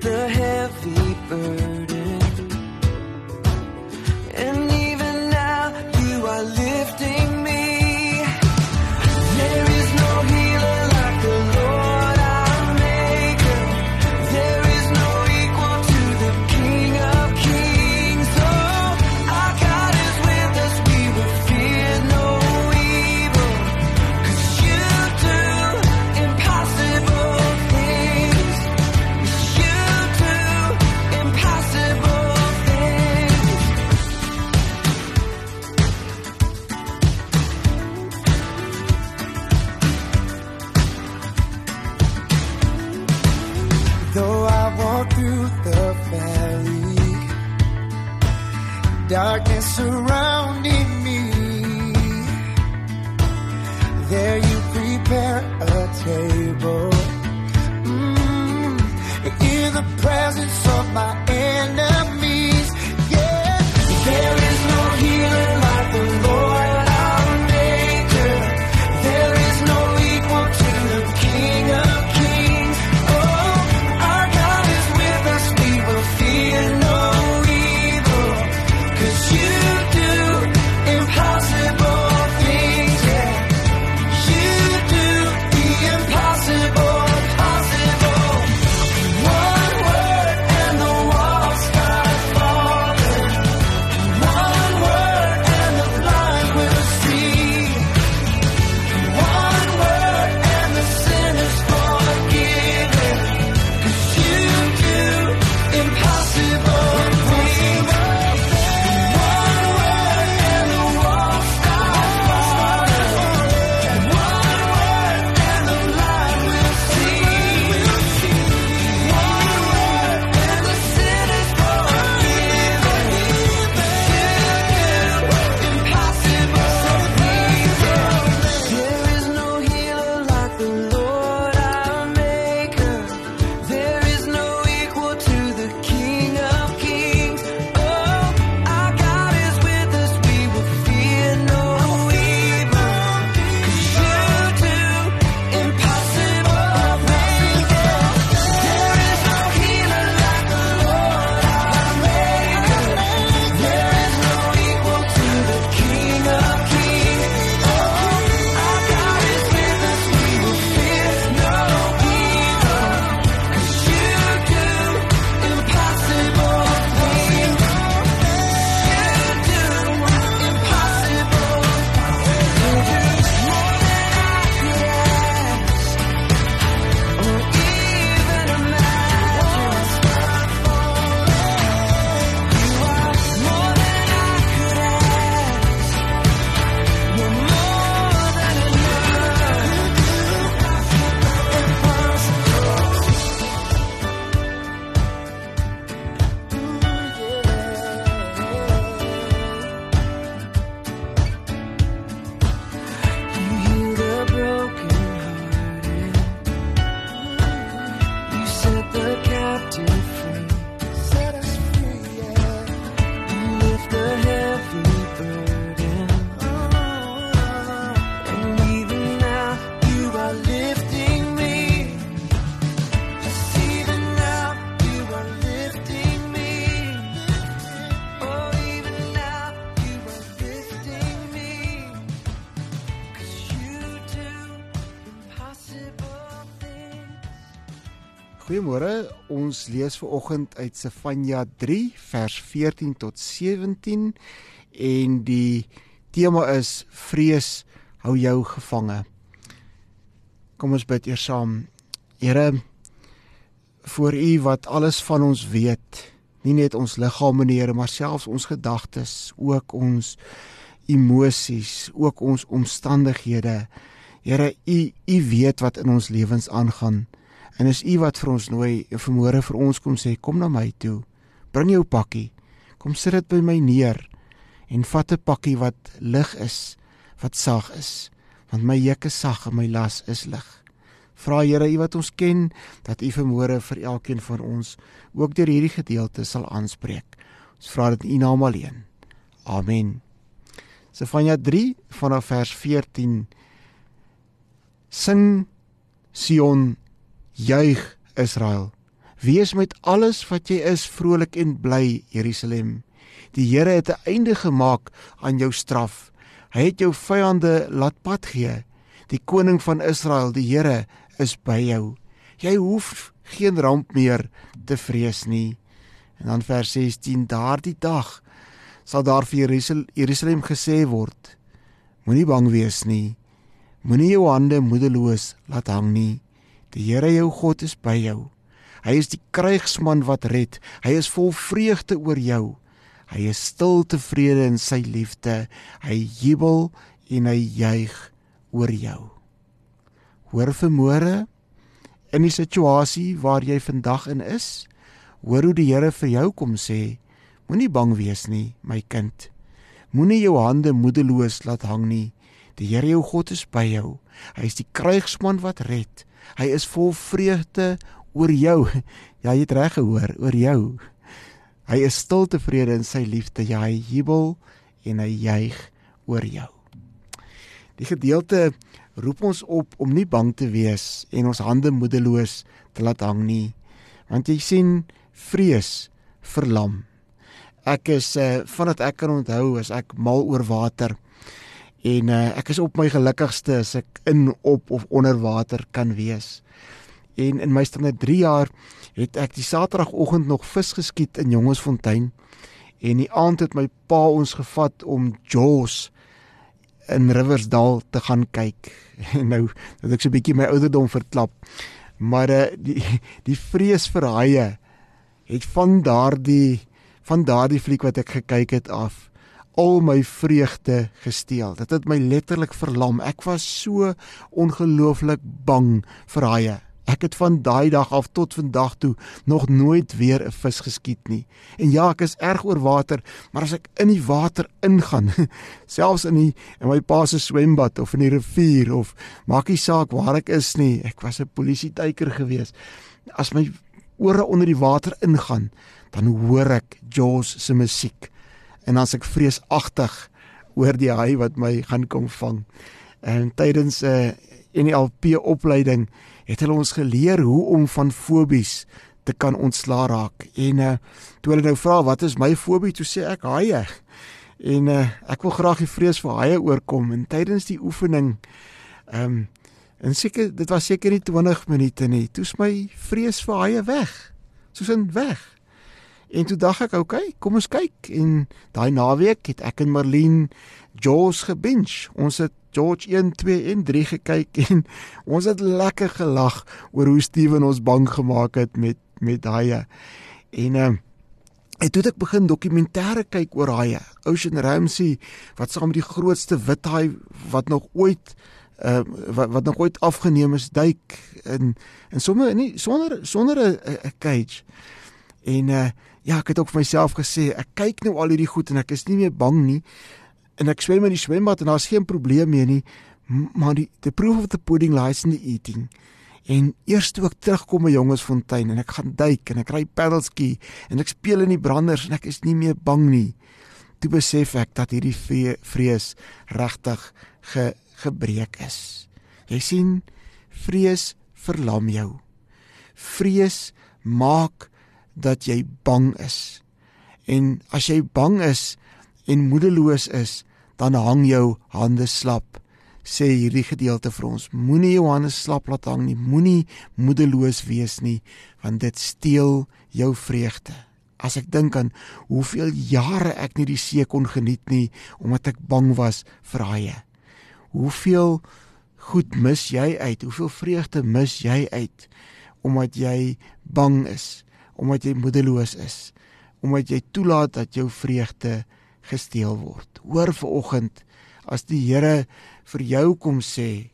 the heavy burden. Goeiemôre. Ons lees ver oggend uit Sefanja 3 vers 14 tot 17 en die tema is vrees hou jou gevange. Kom ons bid eers saam. Here, voor U wat alles van ons weet, nie net ons liggame nie, Here, maar selfs ons gedagtes, ook ons emosies, ook ons omstandighede. Here, U U weet wat in ons lewens aangaan. En is u wat vir ons nooi en vermoere vir ons kom sê kom na my toe. Bring jou pakkie. Kom sit dit by my neer en vat 'n pakkie wat lig is, wat sag is, want my juk is sag en my las is lig. Vra Here, u wat ons ken, dat u vermoere vir elkeen van ons ook deur hierdie gedeelte sal aanspreek. Ons vra dit in u naam alleen. Amen. Sefanja 3 vanaf vers 14 Sing Sion Juig Israel. Wees met alles wat jy is vrolik en bly, Jerusalem. Die Here het 'n einde gemaak aan jou straf. Hy het jou vyande laat pad gee. Die koning van Israel, die Here, is by jou. Jy hoef geen ramp meer te vrees nie. En dan vers 16: Daardie dag sal daar vir Jerusalem gesê word: Moenie bang wees nie. Moenie jou hande moedeloos laat hang nie. Die Here jou God is by jou. Hy is die krygsman wat red. Hy is vol vreugde oor jou. Hy is stil tevrede in sy liefde. Hy jubel en hy juig oor jou. Hoor vermoere in die situasie waar jy vandag in is. Hoor hoe die Here vir jou kom sê: Moenie bang wees nie, my kind. Moenie jou hande moedeloos laat hang nie. Die Here jou God is by jou. Hy is die krygsman wat red. Hy is vol vreugde oor jou. Ja, jy het reg gehoor, oor jou. Hy is stil tevrede in sy liefde. Ja, hy jubel en hy juig oor jou. Die gedeelte roep ons op om nie bang te wees en ons hande moedeloos te laat hang nie. Want jy sien, vrees verlam. Ek is uh, vandat ek kan onthou as ek mal oor water en uh, ek is op my gelukkigste as ek in op of onder water kan wees. En in my standaard 3 jaar het ek die Saterdagoggend nog vis geskiet in Jongensfontein en die aand het my pa ons gevat om Jaws in Riversdal te gaan kyk. En nou dat ek so 'n bietjie my ouderdom verklap. Maar uh, die die vrees vir haie het van daardie van daardie fliek wat ek gekyk het af al my vreugde gesteel. Dit het my letterlik verlam. Ek was so ongelooflik bang vir haie. Ek het van daai dag af tot vandag toe nog nooit weer 'n vis geskiet nie. En ja, ek is erg oor water, maar as ek in die water ingaan, selfs in die in my pa se swembad of in die rivier of maak nie saak waar ek is nie, ek was 'n polisietyker gewees. As my ore onder die water ingaan, dan hoor ek Jaws se musiek en as ek vreesagtig oor die haai wat my gaan kom vang. En tydens 'n uh, eh, NLP opleiding het hulle ons geleer hoe om van fobies te kan ontslaa raak. En uh, toe hulle nou vra wat is my fobie, toe sê ek haie. En uh, ek wil graag die vrees vir haie oorkom en tydens die oefening ehm um, en seker dit was seker nie 20 minute nie. Toe's my vrees vir haie weg. Soos in weg. En toe dink ek, okay, kom ons kyk. En daai naweek het ek en Marlene Jaws gebinge. Ons het George 1, 2 en 3 gekyk en ons het lekker gelag oor hoe Steven ons bang gemaak het met met daai. En ehm uh, en toe het ek begin dokumentêre kyk oor haie. Ocean Ramsey wat saam met die grootste wit haai wat nog ooit uh wat wat nog ooit afgeneem is duik in en sommer nie sonder sonder 'n cage. En uh ja, ek het ook vir myself gesê, ek kyk nou al hierdie goed en ek is nie meer bang nie. En ek swem in die swembad en daar's geen probleem meer nie. Maar die the proof of the pudding lies in the eating. En eers toe ek terugkom by Jongensfontein en ek gaan duik en ek ry paddleski en ek speel in die branders en ek is nie meer bang nie. Toe besef ek dat hierdie vrees regtig ge, gebreek is. Jy sien, vrees verlam jou. Vrees maak dat jy bang is. En as jy bang is en moedeloos is, dan hang jou hande slap. sê hierdie gedeelte vir ons: Moenie Johannes slap laat hang nie, moenie moedeloos wees nie, want dit steel jou vreugde. As ek dink aan hoeveel jare ek nie die see kon geniet nie omdat ek bang was vir haie. Hoeveel goed mis jy uit? Hoeveel vreugde mis jy uit omdat jy bang is, omdat jy moedeloos is, omdat jy toelaat dat jou vreugde gesteel word. Hoor vanoggend as die Here vir jou kom sê,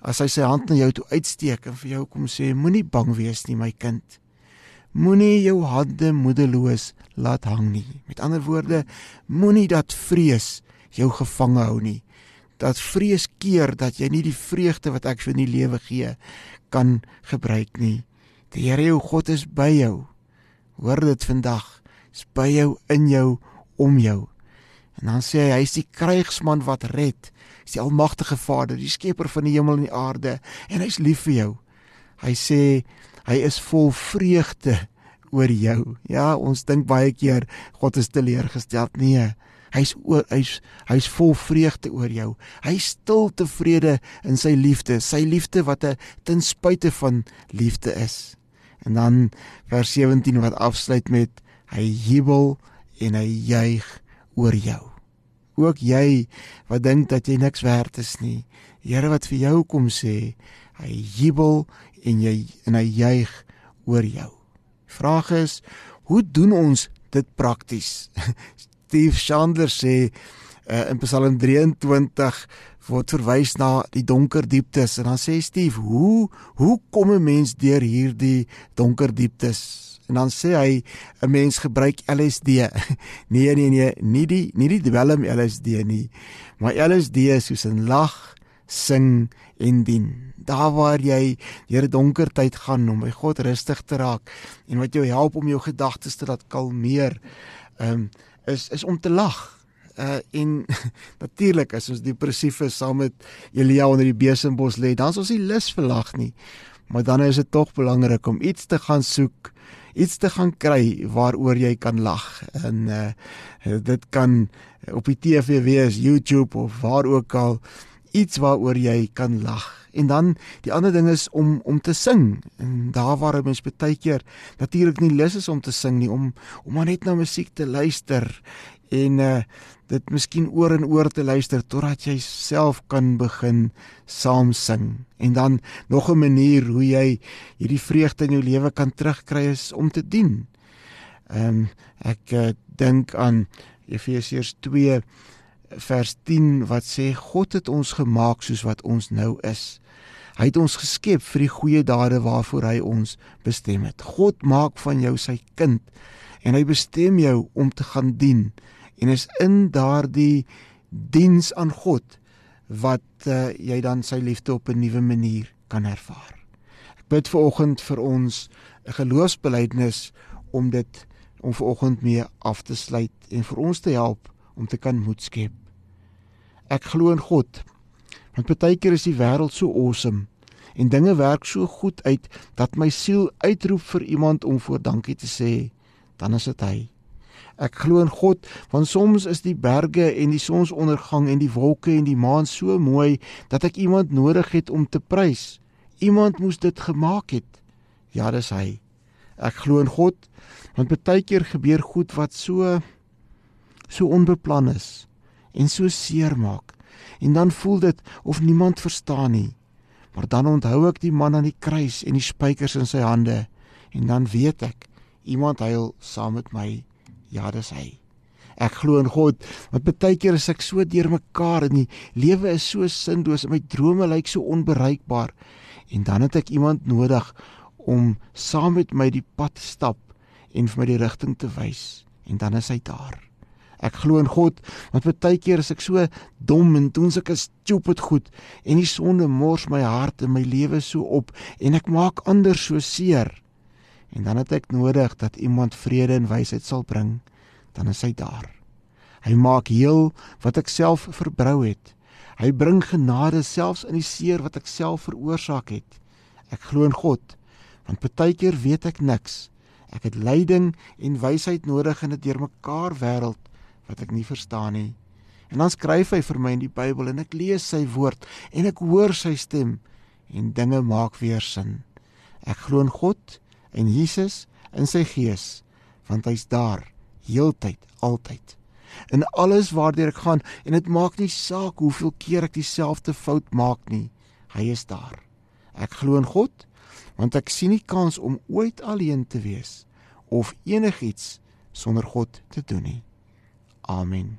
as hy sy hand na jou toe uitsteek en vir jou kom sê, moenie bang wees nie my kind. Moenie jou hande moedeloos laat hang nie. Met ander woorde, moenie dat vrees jou gevange hou nie. Dat vrees keer dat jy nie die vreugde wat ek vir in die lewe gee kan gebruik nie. Die Here jou God is by jou. Hoor dit vandag. Is by jou in jou om jou. En dan sê hy hy's die krygsman wat red. Hy's die almagtige Vader, die skepper van die hemel en die aarde en hy's lief vir jou. Hy sê hy is vol vreugde oor jou. Ja, ons dink baie keer God is teleurgestel. Nee. Hy's hy's hy's vol vreugde oor jou. Hy's stil tevrede in sy liefde, sy liefde wat 'n ten spyte van liefde is. En dan vers 17 wat afsluit met hy jubel en hy juig oor jou. Ook jy wat dink dat jy niks werd is nie. Here wat vir jou kom sê, hy jubel en jy en hy juig oor jou. Vraag is, hoe doen ons dit prakties? Steve Chandler sê uh, in Psalm 23 word verwys na die donker dieptes en dan sê Steve, hoe hoe kom 'n mens deur hierdie donker dieptes? En dan sê hy 'n mens gebruik LSD. nee nee nee, nie die nie die dwelm LSD nie. Maar LSD is soos 'n lag, sing en dien. Daar waar jy deur 'n donker tyd gaan om by God rustig te raak en wat jou help om jou gedagtes te laat kalmeer, um, is is om te lag. Uh en natuurlik as ons depressief is saam met Elia onder die besembos lê, dan is ons nie lus vir lag nie. Maar dan is dit tog belangrik om iets te gaan soek iets te gaan kry waaroor jy kan lag en uh, dit kan op die TV wees, YouTube of waar ook al iets waaroor jy kan lag. En dan die ander ding is om om te sing. En daar waar mens baie keer natuurlik nie lus is om te sing nie, om om maar net na musiek te luister en uh dit miskien oor en oor te luister totdat jy self kan begin saam sing. En dan nog 'n manier hoe jy hierdie vreugde in jou lewe kan terugkry is om te dien. Ehm um, ek uh, dink aan Efesiërs 2 vers 10 wat sê God het ons gemaak soos wat ons nou is. Hy het ons geskep vir die goeie dade waarvoor hy ons bestem het. God maak van jou sy kind en hy bestem jou om te gaan dien en is in daardie diens aan God wat uh, jy dan sy liefde op 'n nuwe manier kan ervaar. Ek bid vir oggend vir ons 'n geloofsbelijdenis om dit om vir oggend mee af te sluit en vir ons te help om te kan moed skep. Ek glo in God. Want baie keer is die wêreld so awesome en dinge werk so goed uit dat my siel uitroep vir iemand om voor dankie te sê, dan is dit hy. Ek glo in God want soms is die berge en die sonsondergang en die wolke en die maan so mooi dat ek iemand nodig het om te prys. Iemand moes dit gemaak het. Ja, dis hy. Ek glo in God want baie keer gebeur goed wat so so onbeplan is en so seer maak. En dan voel dit of niemand verstaan nie. Maar dan onthou ek die man aan die kruis en die spykers in sy hande en dan weet ek iemand huil saam met my Ja, dis hy. Ek glo in God, want baie keer is ek so deurmekaar en die lewe is so sinloos en my drome lyk so onbereikbaar. En dan het ek iemand nodig om saam met my die pad te stap en vir my die rigting te wys. En dan is hy daar. Ek glo in God, want baie keer is ek so dom en doen sulke stupid goed en die sonde mors my hart en my lewe so op en ek maak ander so seer. En dan het ek nodig dat iemand vrede en wysheid sal bring, dan is hy daar. Hy maak heel wat ek self verbrou het. Hy bring genade selfs in die seer wat ek self veroorsaak het. Ek glo in God, want baie keer weet ek niks. Ek het leiding en wysheid nodig in 'n deurmekaar wêreld wat ek nie verstaan nie. En dan skryf hy vir my in die Bybel en ek lees sy woord en ek hoor sy stem en dinge maak weer sin. Ek glo in God en Jesus in sy gees want hy's daar heeltyd altyd. In alles waardeur ek gaan en dit maak nie saak hoeveel keer ek dieselfde fout maak nie. Hy is daar. Ek glo in God want ek sien nie kans om ooit alleen te wees of enigiets sonder God te doen nie. Amen.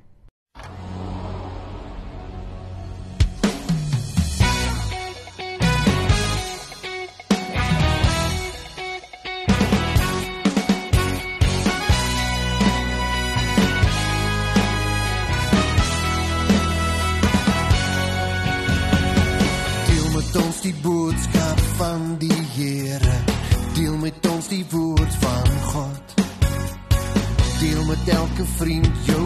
Die boodskap van die Here. Deel met ons die woord van God. Deel met elke vriend jou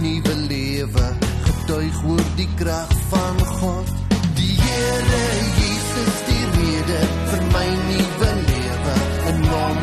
nuwe lewe. Getuig oor die krag van God. Die Here Jesus die rede vir my nuwe lewe. In hom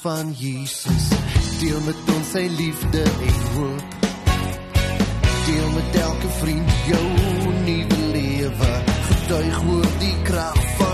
van Jesus. Deel met ons sy liefde en hoop. Deel met elke vriend jou nuwe lewe. Getuig oor die krag van